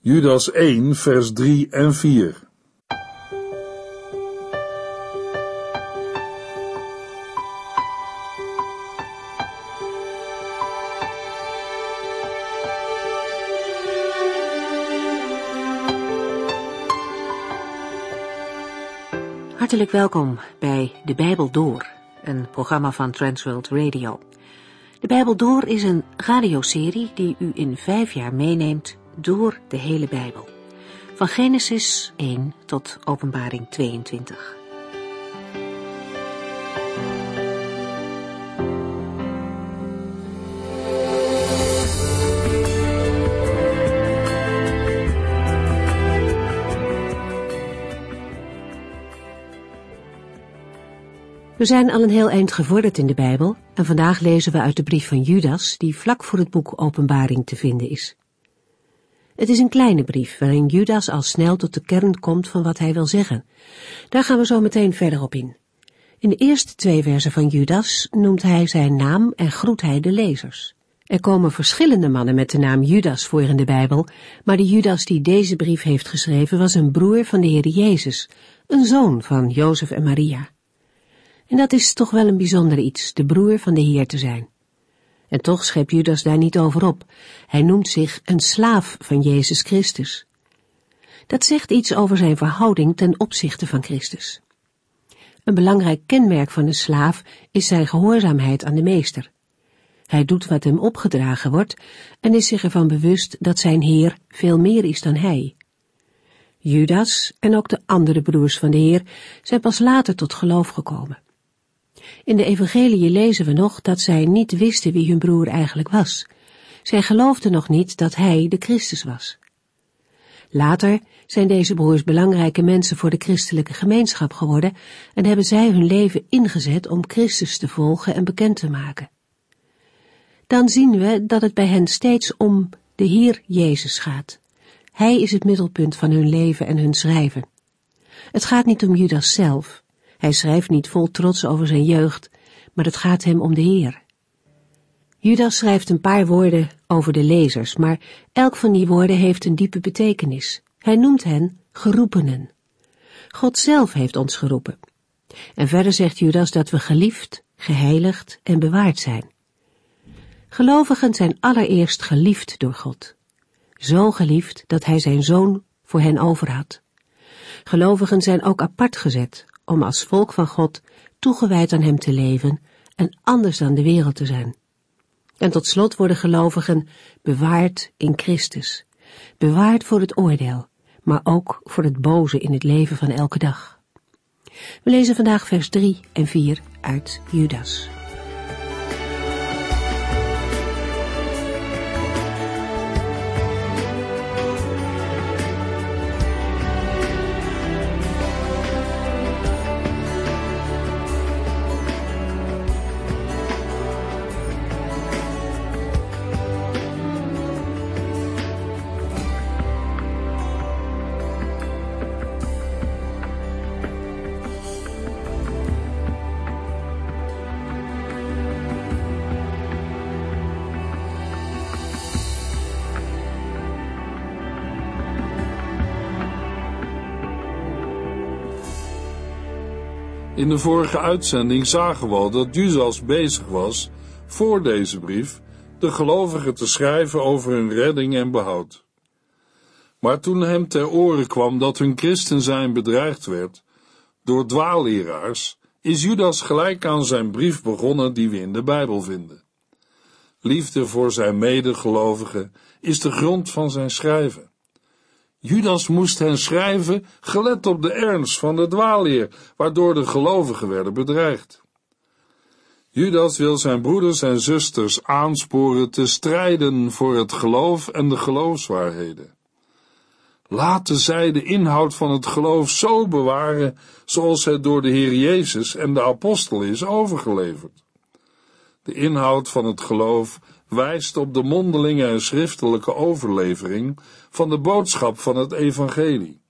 Judas 1, vers 3 en 4. Hartelijk welkom bij De Bijbel Door, een programma van Transworld Radio. De Bijbel Door is een radioserie die u in vijf jaar meeneemt door de hele Bijbel. Van Genesis 1 tot Openbaring 22. We zijn al een heel eind gevorderd in de Bijbel en vandaag lezen we uit de brief van Judas die vlak voor het boek Openbaring te vinden is. Het is een kleine brief waarin Judas al snel tot de kern komt van wat hij wil zeggen. Daar gaan we zo meteen verder op in. In de eerste twee versen van Judas noemt hij zijn naam en groet hij de lezers. Er komen verschillende mannen met de naam Judas voor in de Bijbel, maar de Judas die deze brief heeft geschreven was een broer van de Heer Jezus, een zoon van Jozef en Maria. En dat is toch wel een bijzonder iets, de broer van de Heer te zijn. En toch schept Judas daar niet over op. Hij noemt zich een slaaf van Jezus Christus. Dat zegt iets over zijn verhouding ten opzichte van Christus. Een belangrijk kenmerk van een slaaf is zijn gehoorzaamheid aan de meester. Hij doet wat hem opgedragen wordt en is zich ervan bewust dat zijn Heer veel meer is dan hij. Judas en ook de andere broers van de Heer zijn pas later tot geloof gekomen. In de evangelie lezen we nog dat zij niet wisten wie hun broer eigenlijk was. Zij geloofden nog niet dat hij de Christus was. Later zijn deze broers belangrijke mensen voor de christelijke gemeenschap geworden en hebben zij hun leven ingezet om Christus te volgen en bekend te maken. Dan zien we dat het bij hen steeds om de Heer Jezus gaat. Hij is het middelpunt van hun leven en hun schrijven. Het gaat niet om Judas zelf, hij schrijft niet vol trots over zijn jeugd, maar het gaat hem om de Heer. Judas schrijft een paar woorden over de lezers, maar elk van die woorden heeft een diepe betekenis. Hij noemt hen geroepenen. God zelf heeft ons geroepen. En verder zegt Judas dat we geliefd, geheiligd en bewaard zijn. Gelovigen zijn allereerst geliefd door God. Zo geliefd dat hij zijn zoon voor hen over had. Gelovigen zijn ook apart gezet om als volk van God toegewijd aan Hem te leven en anders dan de wereld te zijn. En tot slot worden gelovigen bewaard in Christus, bewaard voor het oordeel, maar ook voor het boze in het leven van elke dag. We lezen vandaag vers 3 en 4 uit Judas. In de vorige uitzending zagen we al dat Judas bezig was, voor deze brief, de gelovigen te schrijven over hun redding en behoud. Maar toen hem ter oren kwam dat hun christen zijn bedreigd werd door dwaalleraars, is Judas gelijk aan zijn brief begonnen die we in de Bijbel vinden. Liefde voor zijn medegelovigen is de grond van zijn schrijven. Judas moest hen schrijven, gelet op de ernst van de dwaalleer, waardoor de gelovigen werden bedreigd. Judas wil zijn broeders en zusters aansporen te strijden voor het geloof en de geloofswaarheden. Laten zij de inhoud van het geloof zo bewaren zoals het door de Heer Jezus en de apostel is overgeleverd. De inhoud van het geloof wijst op de mondelinge en schriftelijke overlevering van de boodschap van het evangelie.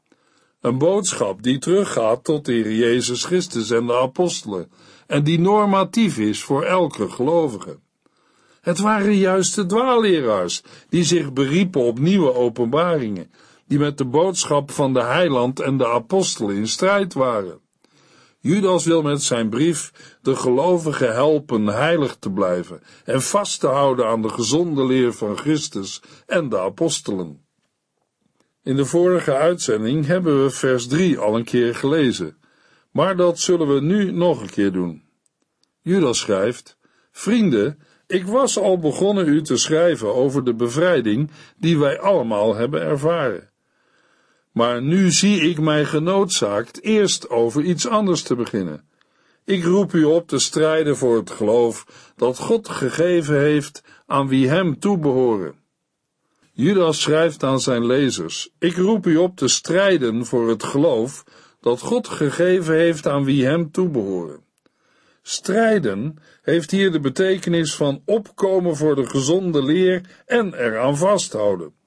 Een boodschap die teruggaat tot de Heer Jezus Christus en de apostelen en die normatief is voor elke gelovige. Het waren juist de dwaalleraars die zich beriepen op nieuwe openbaringen, die met de boodschap van de heiland en de apostelen in strijd waren. Judas wil met zijn brief de gelovigen helpen heilig te blijven en vast te houden aan de gezonde leer van Christus en de apostelen. In de vorige uitzending hebben we vers 3 al een keer gelezen, maar dat zullen we nu nog een keer doen. Judas schrijft: Vrienden, ik was al begonnen u te schrijven over de bevrijding die wij allemaal hebben ervaren. Maar nu zie ik mij genoodzaakt eerst over iets anders te beginnen. Ik roep u op te strijden voor het geloof dat God gegeven heeft aan wie hem toebehoren. Judas schrijft aan zijn lezers: Ik roep u op te strijden voor het geloof dat God gegeven heeft aan wie hem toebehoren. Strijden heeft hier de betekenis van opkomen voor de gezonde leer en eraan vasthouden.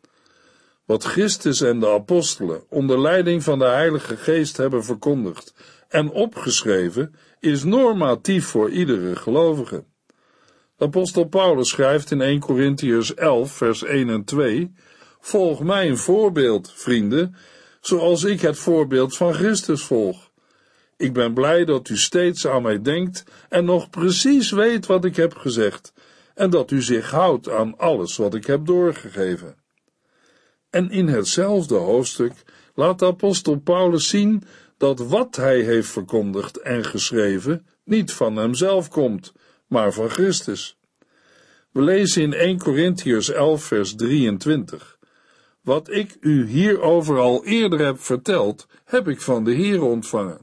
Wat Christus en de apostelen onder leiding van de Heilige Geest hebben verkondigd en opgeschreven, is normatief voor iedere gelovige. apostel Paulus schrijft in 1 Corinthians 11, vers 1 en 2: Volg mijn voorbeeld, vrienden, zoals ik het voorbeeld van Christus volg. Ik ben blij dat u steeds aan mij denkt en nog precies weet wat ik heb gezegd, en dat u zich houdt aan alles wat ik heb doorgegeven. En in hetzelfde hoofdstuk laat de apostel Paulus zien dat wat hij heeft verkondigd en geschreven niet van hemzelf komt, maar van Christus. We lezen in 1 Corinthians 11 vers 23. Wat ik u hierover al eerder heb verteld, heb ik van de Heer ontvangen.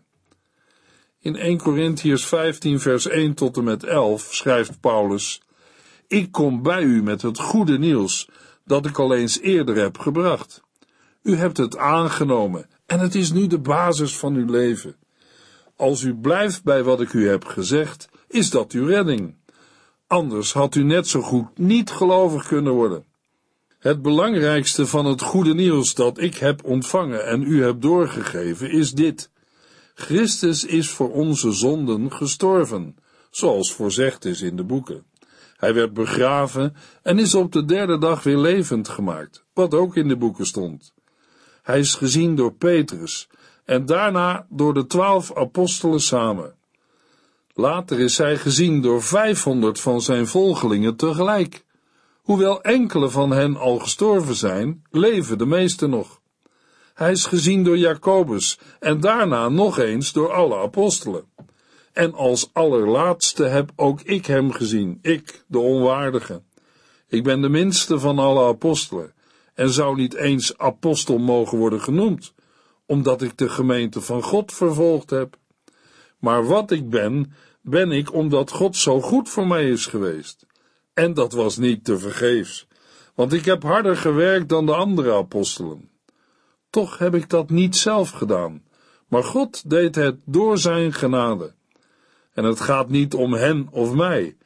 In 1 Corinthians 15 vers 1 tot en met 11 schrijft Paulus: Ik kom bij u met het goede nieuws dat ik al eens eerder heb gebracht. U hebt het aangenomen en het is nu de basis van uw leven. Als u blijft bij wat ik u heb gezegd, is dat uw redding. Anders had u net zo goed niet gelovig kunnen worden. Het belangrijkste van het goede nieuws dat ik heb ontvangen en u heb doorgegeven is dit. Christus is voor onze zonden gestorven, zoals voorzegd is in de boeken. Hij werd begraven en is op de derde dag weer levend gemaakt, wat ook in de boeken stond. Hij is gezien door Petrus en daarna door de twaalf apostelen samen. Later is hij gezien door vijfhonderd van zijn volgelingen tegelijk. Hoewel enkele van hen al gestorven zijn, leven de meeste nog. Hij is gezien door Jacobus en daarna nog eens door alle apostelen. En als allerlaatste heb ook ik hem gezien, ik, de onwaardige. Ik ben de minste van alle apostelen en zou niet eens apostel mogen worden genoemd, omdat ik de gemeente van God vervolgd heb. Maar wat ik ben, ben ik omdat God zo goed voor mij is geweest. En dat was niet te vergeefs, want ik heb harder gewerkt dan de andere apostelen. Toch heb ik dat niet zelf gedaan, maar God deed het door zijn genade. En het gaat niet om hen of mij.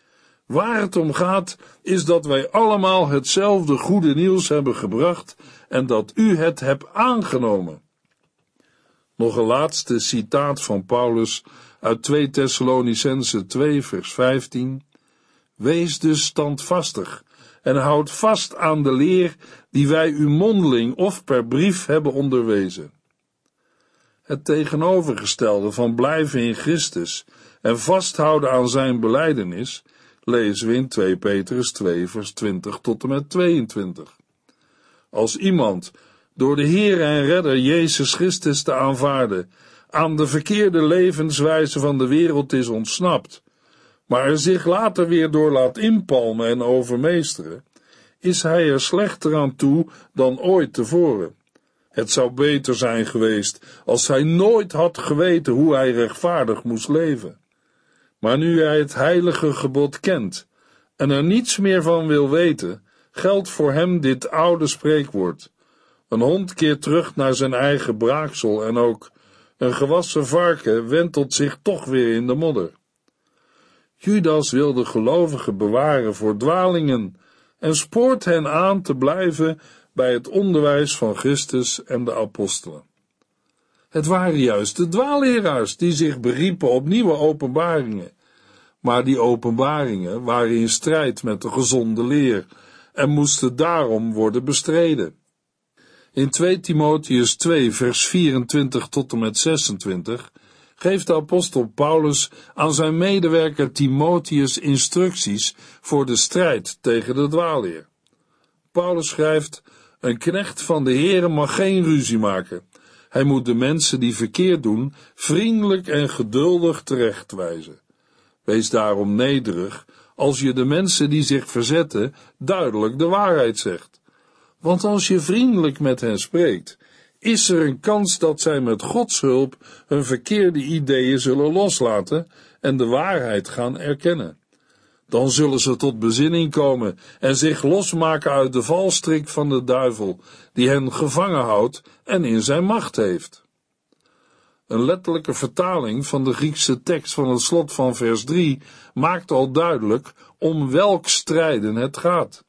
Waar het om gaat, is dat wij allemaal hetzelfde goede nieuws hebben gebracht en dat u het hebt aangenomen. Nog een laatste citaat van Paulus uit 2 Thessalonicense 2 vers 15. Wees dus standvastig en houd vast aan de leer die wij u mondeling of per brief hebben onderwezen. Het tegenovergestelde van blijven in Christus en vasthouden aan zijn beleidenis, lezen we in 2 Petrus 2 vers 20 tot en met 22. Als iemand door de Heer en Redder Jezus Christus te aanvaarden aan de verkeerde levenswijze van de wereld is ontsnapt, maar er zich later weer door laat inpalmen en overmeesteren, is hij er slechter aan toe dan ooit tevoren. Het zou beter zijn geweest als hij nooit had geweten hoe hij rechtvaardig moest leven. Maar nu hij het heilige gebod kent en er niets meer van wil weten, geldt voor hem dit oude spreekwoord. Een hond keert terug naar zijn eigen braaksel en ook een gewassen varken wentelt zich toch weer in de modder. Judas wil de gelovigen bewaren voor dwalingen en spoort hen aan te blijven bij het onderwijs van Christus en de apostelen. Het waren juist de dwaalleraars die zich beriepen op nieuwe openbaringen, maar die openbaringen waren in strijd met de gezonde leer en moesten daarom worden bestreden. In 2 Timotheus 2 vers 24 tot en met 26 geeft de apostel Paulus aan zijn medewerker Timotheus instructies voor de strijd tegen de dwaalleer. Paulus schrijft, een knecht van de Heere mag geen ruzie maken. Hij moet de mensen die verkeerd doen vriendelijk en geduldig terechtwijzen. Wees daarom nederig als je de mensen die zich verzetten duidelijk de waarheid zegt. Want als je vriendelijk met hen spreekt, is er een kans dat zij met Gods hulp hun verkeerde ideeën zullen loslaten en de waarheid gaan erkennen. Dan zullen ze tot bezinning komen en zich losmaken uit de valstrik van de duivel, die hen gevangen houdt en in zijn macht heeft. Een letterlijke vertaling van de Griekse tekst van het slot van vers 3 maakt al duidelijk om welk strijden het gaat.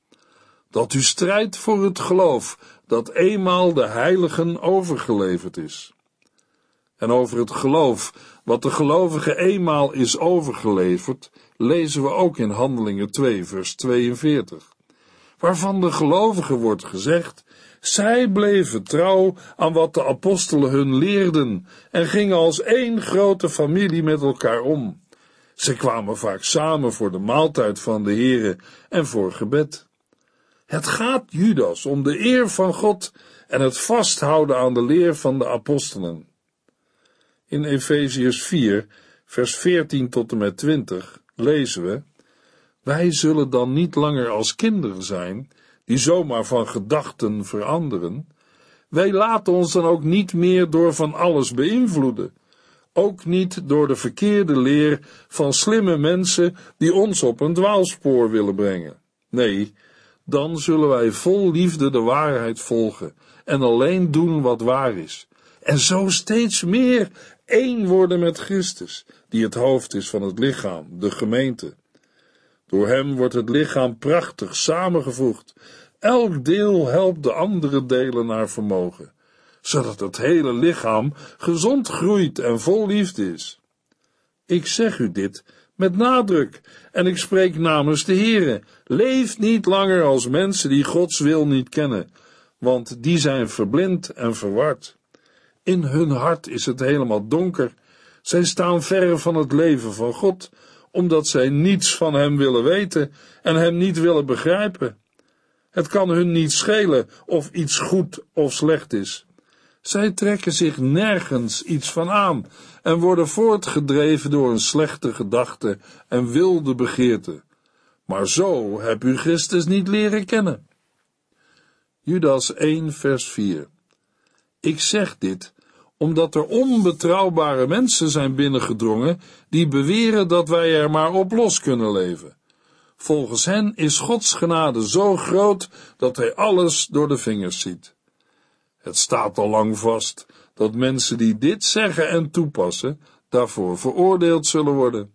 Dat u strijdt voor het geloof dat eenmaal de heiligen overgeleverd is. En over het geloof, wat de gelovige eenmaal is overgeleverd, lezen we ook in Handelingen 2, vers 42, waarvan de gelovigen wordt gezegd, zij bleven trouw aan wat de apostelen hun leerden en gingen als één grote familie met elkaar om. Ze kwamen vaak samen voor de maaltijd van de Here en voor gebed. Het gaat Judas om de eer van God en het vasthouden aan de leer van de apostelen. In Efeziërs 4, vers 14 tot en met 20 lezen we: Wij zullen dan niet langer als kinderen zijn, die zomaar van gedachten veranderen. Wij laten ons dan ook niet meer door van alles beïnvloeden, ook niet door de verkeerde leer van slimme mensen die ons op een dwaalspoor willen brengen. Nee, dan zullen wij vol liefde de waarheid volgen en alleen doen wat waar is. En zo steeds meer één worden met Christus, die het hoofd is van het lichaam, de gemeente. Door hem wordt het lichaam prachtig samengevoegd. Elk deel helpt de andere delen naar vermogen, zodat het hele lichaam gezond groeit en vol liefde is. Ik zeg u dit met nadruk, en ik spreek namens de Heere. Leef niet langer als mensen die Gods wil niet kennen, want die zijn verblind en verward. In hun hart is het helemaal donker. Zij staan verre van het leven van God, omdat zij niets van Hem willen weten en Hem niet willen begrijpen. Het kan hun niet schelen of iets goed of slecht is. Zij trekken zich nergens iets van aan en worden voortgedreven door een slechte gedachte en wilde begeerte. Maar zo heb u Christus niet leren kennen. Judas 1 vers 4 Ik zeg dit, omdat er onbetrouwbare mensen zijn binnengedrongen die beweren dat wij er maar op los kunnen leven. Volgens hen is Gods genade zo groot dat hij alles door de vingers ziet. Het staat al lang vast dat mensen die dit zeggen en toepassen, daarvoor veroordeeld zullen worden.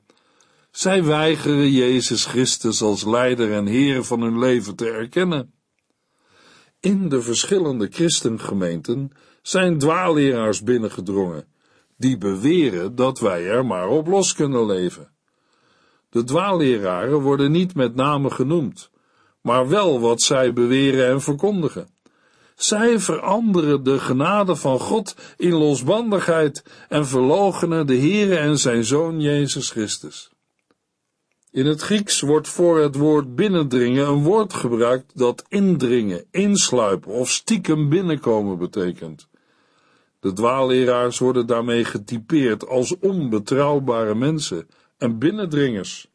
Zij weigeren Jezus Christus als leider en Heer van hun leven te erkennen. In de verschillende christengemeenten zijn dwaalleraars binnengedrongen, die beweren dat wij er maar op los kunnen leven. De dwaalleraren worden niet met name genoemd, maar wel wat zij beweren en verkondigen. Zij veranderen de genade van God in losbandigheid en verloochenen de Heere en zijn Zoon Jezus Christus. In het Grieks wordt voor het woord binnendringen een woord gebruikt dat indringen, insluipen of stiekem binnenkomen betekent. De dwaalleraars worden daarmee getypeerd als onbetrouwbare mensen en binnendringers.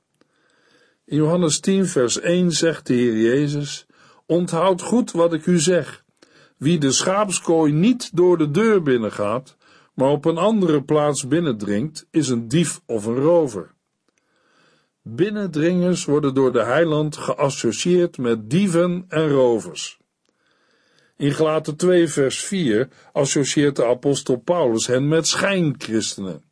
In Johannes 10 vers 1 zegt de Heer Jezus, onthoud goed wat ik u zeg. Wie de schaapskooi niet door de deur binnengaat, maar op een andere plaats binnendringt, is een dief of een rover. Binnendringers worden door de heiland geassocieerd met dieven en rovers. In Gelaten 2 vers 4 associeert de apostel Paulus hen met schijnchristenen.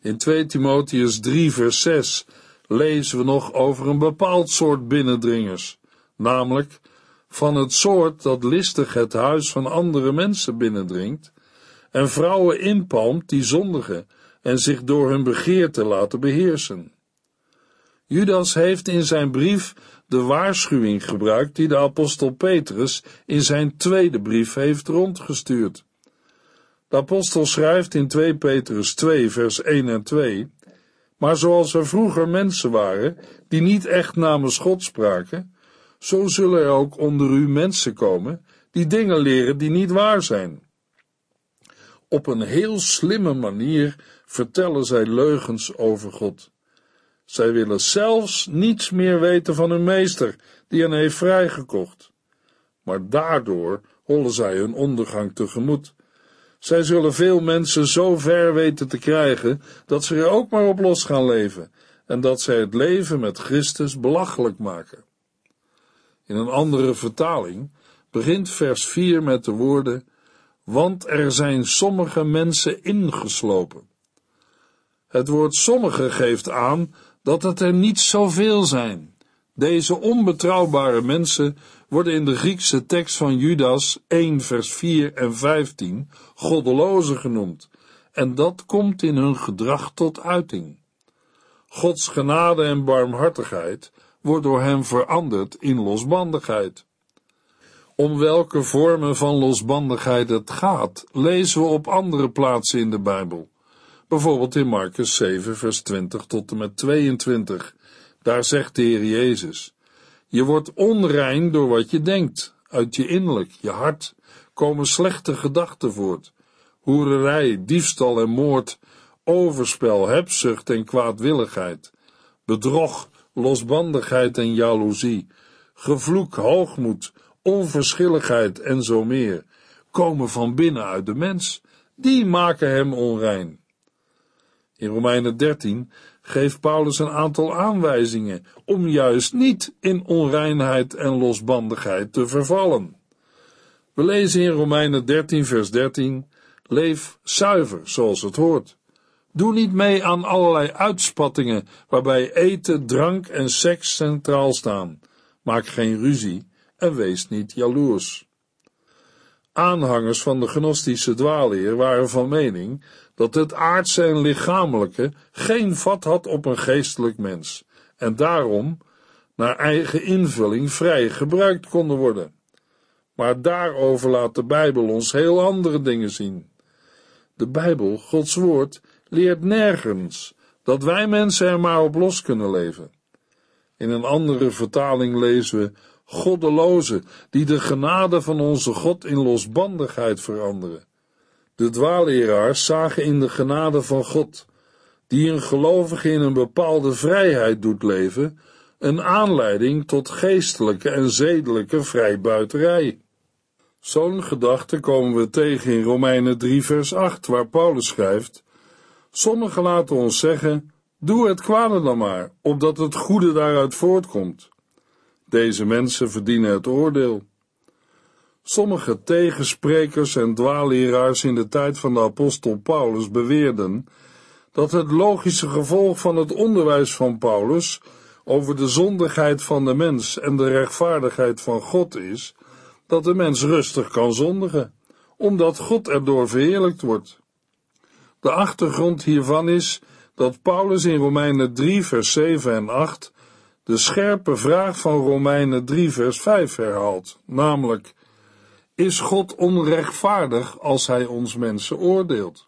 In 2 Timotheus 3 vers 6 lezen we nog over een bepaald soort binnendringers, namelijk van het soort dat listig het huis van andere mensen binnendringt en vrouwen inpalmt die zondigen en zich door hun begeerte laten beheersen. Judas heeft in zijn brief de waarschuwing gebruikt die de apostel Petrus in zijn tweede brief heeft rondgestuurd. De apostel schrijft in 2 Petrus 2 vers 1 en 2 Maar zoals er vroeger mensen waren die niet echt namens God spraken, zo zullen er ook onder u mensen komen die dingen leren die niet waar zijn. Op een heel slimme manier vertellen zij leugens over God. Zij willen zelfs niets meer weten van hun meester, die hen heeft vrijgekocht. Maar daardoor hollen zij hun ondergang tegemoet. Zij zullen veel mensen zo ver weten te krijgen dat ze er ook maar op los gaan leven en dat zij het leven met Christus belachelijk maken. In een andere vertaling begint vers 4 met de woorden: Want er zijn sommige mensen ingeslopen. Het woord sommige geeft aan dat het er niet zoveel zijn. Deze onbetrouwbare mensen worden in de Griekse tekst van Judas 1 vers 4 en 15 goddelozen genoemd, en dat komt in hun gedrag tot uiting. Gods genade en barmhartigheid wordt door hem veranderd in losbandigheid. Om welke vormen van losbandigheid het gaat, lezen we op andere plaatsen in de Bijbel. Bijvoorbeeld in Marcus 7, vers 20 tot en met 22. Daar zegt de Heer Jezus: Je wordt onrein door wat je denkt. Uit je innerlijk, je hart, komen slechte gedachten voort. Hoererij, diefstal en moord, overspel, hebzucht en kwaadwilligheid, bedrog, losbandigheid en jaloezie, gevloek, hoogmoed, onverschilligheid en zo meer, komen van binnen uit de mens. Die maken hem onrein. In Romeinen 13 geeft Paulus een aantal aanwijzingen om juist niet in onreinheid en losbandigheid te vervallen. We lezen in Romeinen 13, vers 13: Leef zuiver, zoals het hoort. Doe niet mee aan allerlei uitspattingen waarbij eten, drank en seks centraal staan. Maak geen ruzie en wees niet jaloers. Aanhangers van de gnostische dwaalleer waren van mening dat het aardse en lichamelijke geen vat had op een geestelijk mens en daarom naar eigen invulling vrij gebruikt konden worden. Maar daarover laat de Bijbel ons heel andere dingen zien. De Bijbel, Gods woord, leert nergens dat wij mensen er maar op los kunnen leven. In een andere vertaling lezen we goddelozen die de genade van onze God in losbandigheid veranderen. De dwaalleraars zagen in de genade van God, die een gelovige in een bepaalde vrijheid doet leven, een aanleiding tot geestelijke en zedelijke vrijbuiterij. Zo'n gedachte komen we tegen in Romeinen 3 vers 8, waar Paulus schrijft, Sommigen laten ons zeggen, doe het kwade dan maar, opdat het goede daaruit voortkomt. Deze mensen verdienen het oordeel. Sommige tegensprekers en dwaalleraars in de tijd van de apostel Paulus beweerden dat het logische gevolg van het onderwijs van Paulus over de zondigheid van de mens en de rechtvaardigheid van God is dat de mens rustig kan zondigen, omdat God erdoor verheerlijkt wordt. De achtergrond hiervan is dat Paulus in Romeinen 3 vers 7 en 8 de scherpe vraag van Romeinen 3 vers 5 herhaalt, namelijk is God onrechtvaardig als hij ons mensen oordeelt?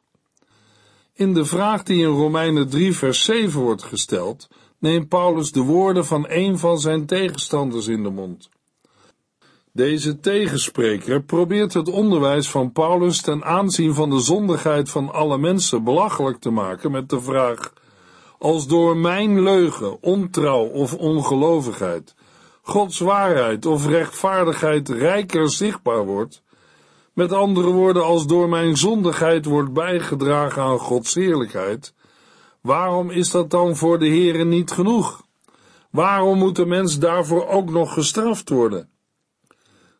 In de vraag die in Romeinen 3 vers 7 wordt gesteld, neemt Paulus de woorden van een van zijn tegenstanders in de mond. Deze tegenspreker probeert het onderwijs van Paulus ten aanzien van de zondigheid van alle mensen belachelijk te maken met de vraag: als door mijn leugen, ontrouw of ongelovigheid Gods waarheid of rechtvaardigheid rijker zichtbaar wordt, met andere woorden, als door mijn zondigheid wordt bijgedragen aan Gods heerlijkheid, waarom is dat dan voor de Heere niet genoeg? Waarom moet de mens daarvoor ook nog gestraft worden?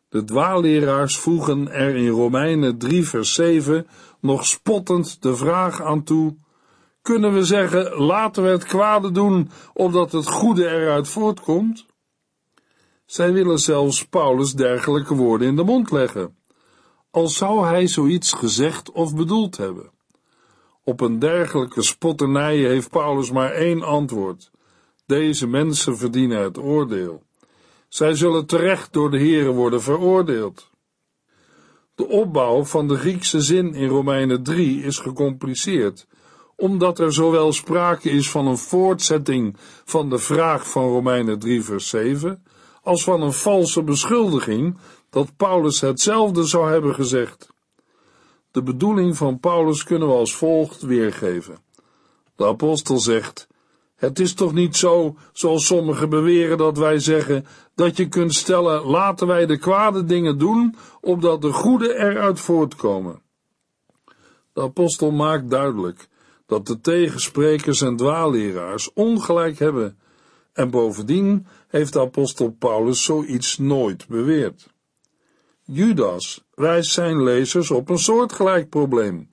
De dwaalleraars voegen er in Romeinen 3 vers 7 nog spottend de vraag aan toe, kunnen we zeggen, laten we het kwade doen, opdat het goede eruit voortkomt? Zij willen zelfs Paulus dergelijke woorden in de mond leggen, al zou hij zoiets gezegd of bedoeld hebben. Op een dergelijke spotternij heeft Paulus maar één antwoord. Deze mensen verdienen het oordeel. Zij zullen terecht door de Here worden veroordeeld. De opbouw van de Griekse zin in Romeinen 3 is gecompliceerd, omdat er zowel sprake is van een voortzetting van de vraag van Romeinen 3 vers 7, als van een valse beschuldiging dat Paulus hetzelfde zou hebben gezegd. De bedoeling van Paulus kunnen we als volgt weergeven. De apostel zegt, het is toch niet zo, zoals sommigen beweren, dat wij zeggen dat je kunt stellen: laten wij de kwade dingen doen, opdat de goede eruit voortkomen. De apostel maakt duidelijk dat de tegensprekers en dwaalleraars ongelijk hebben, en bovendien heeft de apostel Paulus zoiets nooit beweerd. Judas wijst zijn lezers op een soortgelijk probleem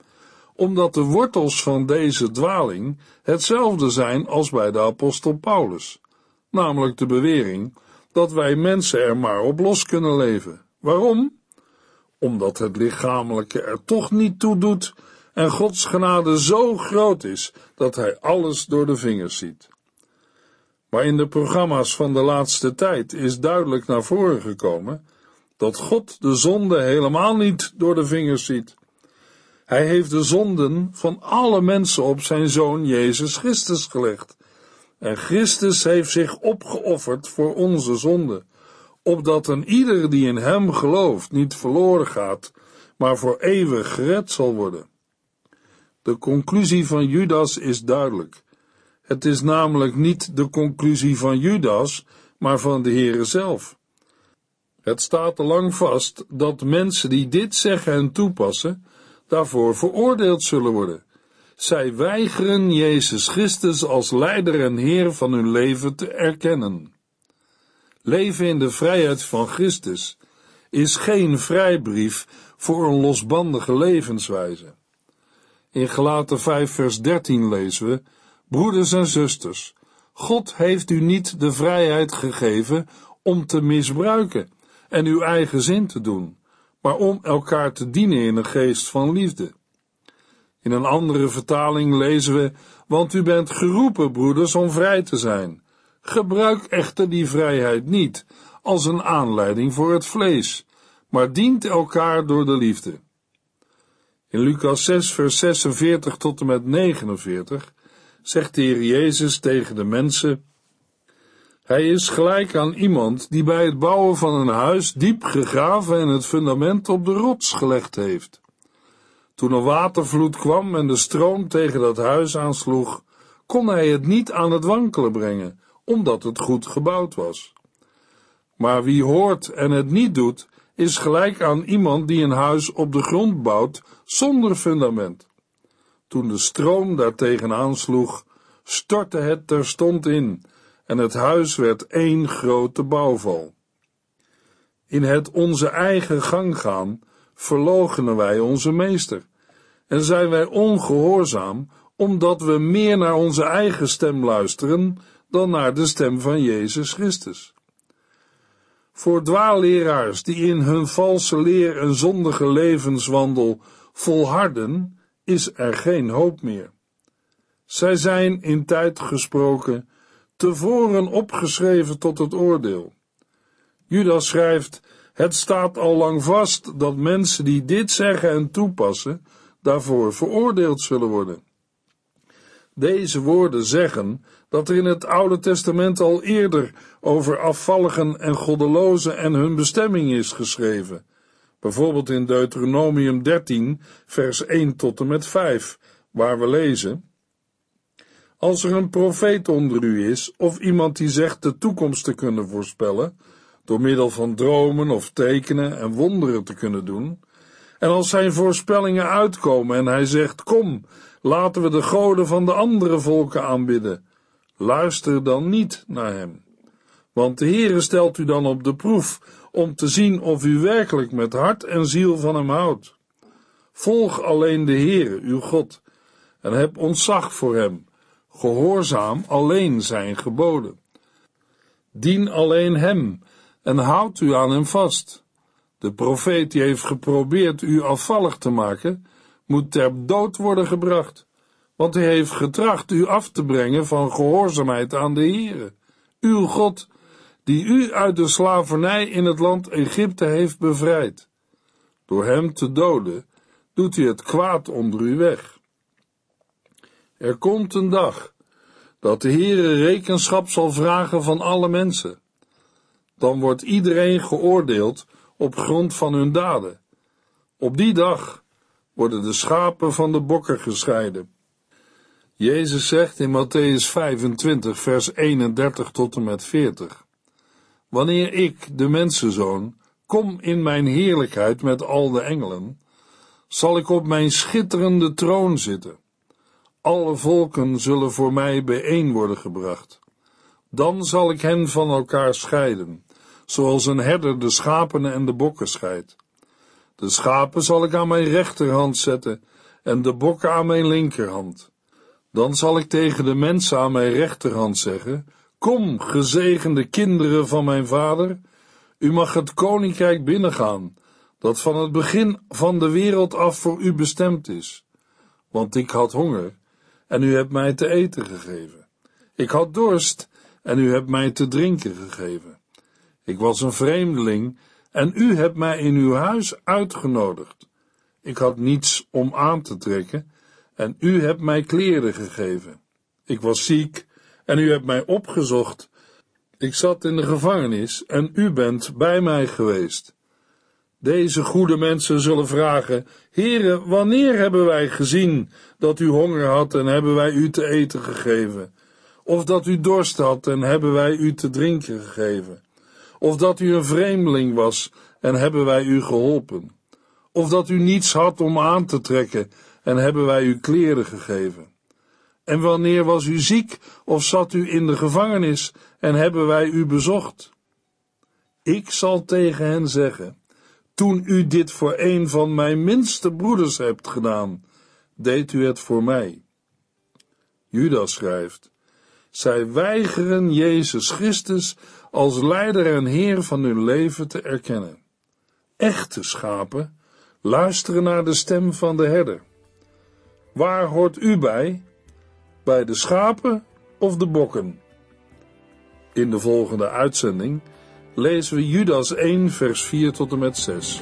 omdat de wortels van deze dwaling hetzelfde zijn als bij de apostel Paulus, namelijk de bewering dat wij mensen er maar op los kunnen leven. Waarom? Omdat het lichamelijke er toch niet toe doet en Gods genade zo groot is dat Hij alles door de vingers ziet. Maar in de programma's van de laatste tijd is duidelijk naar voren gekomen dat God de zonde helemaal niet door de vingers ziet. Hij heeft de zonden van alle mensen op zijn zoon Jezus Christus gelegd. En Christus heeft zich opgeofferd voor onze zonden, opdat een ieder die in hem gelooft niet verloren gaat, maar voor eeuwig gered zal worden. De conclusie van Judas is duidelijk. Het is namelijk niet de conclusie van Judas, maar van de Heere zelf. Het staat lang vast dat mensen die dit zeggen en toepassen, daarvoor veroordeeld zullen worden. Zij weigeren Jezus Christus als leider en Heer van hun leven te erkennen. Leven in de vrijheid van Christus is geen vrijbrief voor een losbandige levenswijze. In Gelaten 5 vers 13 lezen we, Broeders en zusters, God heeft u niet de vrijheid gegeven om te misbruiken en uw eigen zin te doen, maar om elkaar te dienen in een geest van liefde. In een andere vertaling lezen we, want u bent geroepen, broeders, om vrij te zijn. Gebruik echter die vrijheid niet als een aanleiding voor het vlees, maar dient elkaar door de liefde. In Lucas 6, vers 46 tot en met 49 zegt de Heer Jezus tegen de mensen, hij is gelijk aan iemand die bij het bouwen van een huis diep gegraven en het fundament op de rots gelegd heeft. Toen een watervloed kwam en de stroom tegen dat huis aansloeg, kon hij het niet aan het wankelen brengen, omdat het goed gebouwd was. Maar wie hoort en het niet doet, is gelijk aan iemand die een huis op de grond bouwt zonder fundament. Toen de stroom daartegen aansloeg, stortte het terstond in en het huis werd één grote bouwval. In het onze eigen gang gaan, verloochenen wij onze meester en zijn wij ongehoorzaam omdat we meer naar onze eigen stem luisteren dan naar de stem van Jezus Christus. Voor dwaalleraars die in hun valse leer en zondige levenswandel volharden, is er geen hoop meer. Zij zijn in tijd gesproken tevoren opgeschreven tot het oordeel. Judas schrijft, het staat al lang vast dat mensen die dit zeggen en toepassen, daarvoor veroordeeld zullen worden. Deze woorden zeggen dat er in het Oude Testament al eerder over afvalligen en goddelozen en hun bestemming is geschreven, bijvoorbeeld in Deuteronomium 13, vers 1 tot en met 5, waar we lezen: als er een profeet onder u is, of iemand die zegt de toekomst te kunnen voorspellen, door middel van dromen of tekenen en wonderen te kunnen doen, en als zijn voorspellingen uitkomen en hij zegt, kom, laten we de goden van de andere volken aanbidden, luister dan niet naar hem. Want de Heere stelt u dan op de proef om te zien of u werkelijk met hart en ziel van hem houdt. Volg alleen de Heere, uw God, en heb ontzag voor hem, gehoorzaam alleen zijn geboden. Dien alleen hem en houd u aan hem vast. De profeet die heeft geprobeerd u afvallig te maken, moet ter dood worden gebracht, want hij heeft getracht u af te brengen van gehoorzaamheid aan de Heere, uw God, die u uit de slavernij in het land Egypte heeft bevrijd. Door hem te doden, doet hij het kwaad onder u weg. Er komt een dag dat de Heere rekenschap zal vragen van alle mensen. Dan wordt iedereen geoordeeld op grond van hun daden. Op die dag worden de schapen van de bokken gescheiden. Jezus zegt in Matthäus 25, vers 31 tot en met 40. Wanneer ik, de mensenzoon, kom in mijn heerlijkheid met al de engelen, zal ik op mijn schitterende troon zitten. Alle volken zullen voor mij bijeen worden gebracht. Dan zal ik hen van elkaar scheiden, zoals een herder de schapen en de bokken scheidt. De schapen zal ik aan mijn rechterhand zetten en de bokken aan mijn linkerhand. Dan zal ik tegen de mensen aan mijn rechterhand zeggen: Kom, gezegende kinderen van mijn vader, u mag het koninkrijk binnengaan, dat van het begin van de wereld af voor u bestemd is. Want ik had honger, en u hebt mij te eten gegeven. Ik had dorst, en u hebt mij te drinken gegeven. Ik was een vreemdeling, en u hebt mij in uw huis uitgenodigd. Ik had niets om aan te trekken, en u hebt mij kleren gegeven. Ik was ziek, en u hebt mij opgezocht. Ik zat in de gevangenis, en u bent bij mij geweest. Deze goede mensen zullen vragen: Heere, wanneer hebben wij gezien dat u honger had en hebben wij u te eten gegeven? Of dat u dorst had en hebben wij u te drinken gegeven? Of dat u een vreemdeling was en hebben wij u geholpen? Of dat u niets had om aan te trekken en hebben wij u kleren gegeven? En wanneer was u ziek of zat u in de gevangenis en hebben wij u bezocht? Ik zal tegen hen zeggen: Toen u dit voor een van mijn minste broeders hebt gedaan, deed u het voor mij. Judas schrijft: Zij weigeren Jezus Christus als leider en heer van hun leven te erkennen. Echte schapen luisteren naar de stem van de herder. Waar hoort u bij? Bij de schapen of de bokken? In de volgende uitzending lezen we Judas 1, vers 4 tot en met 6.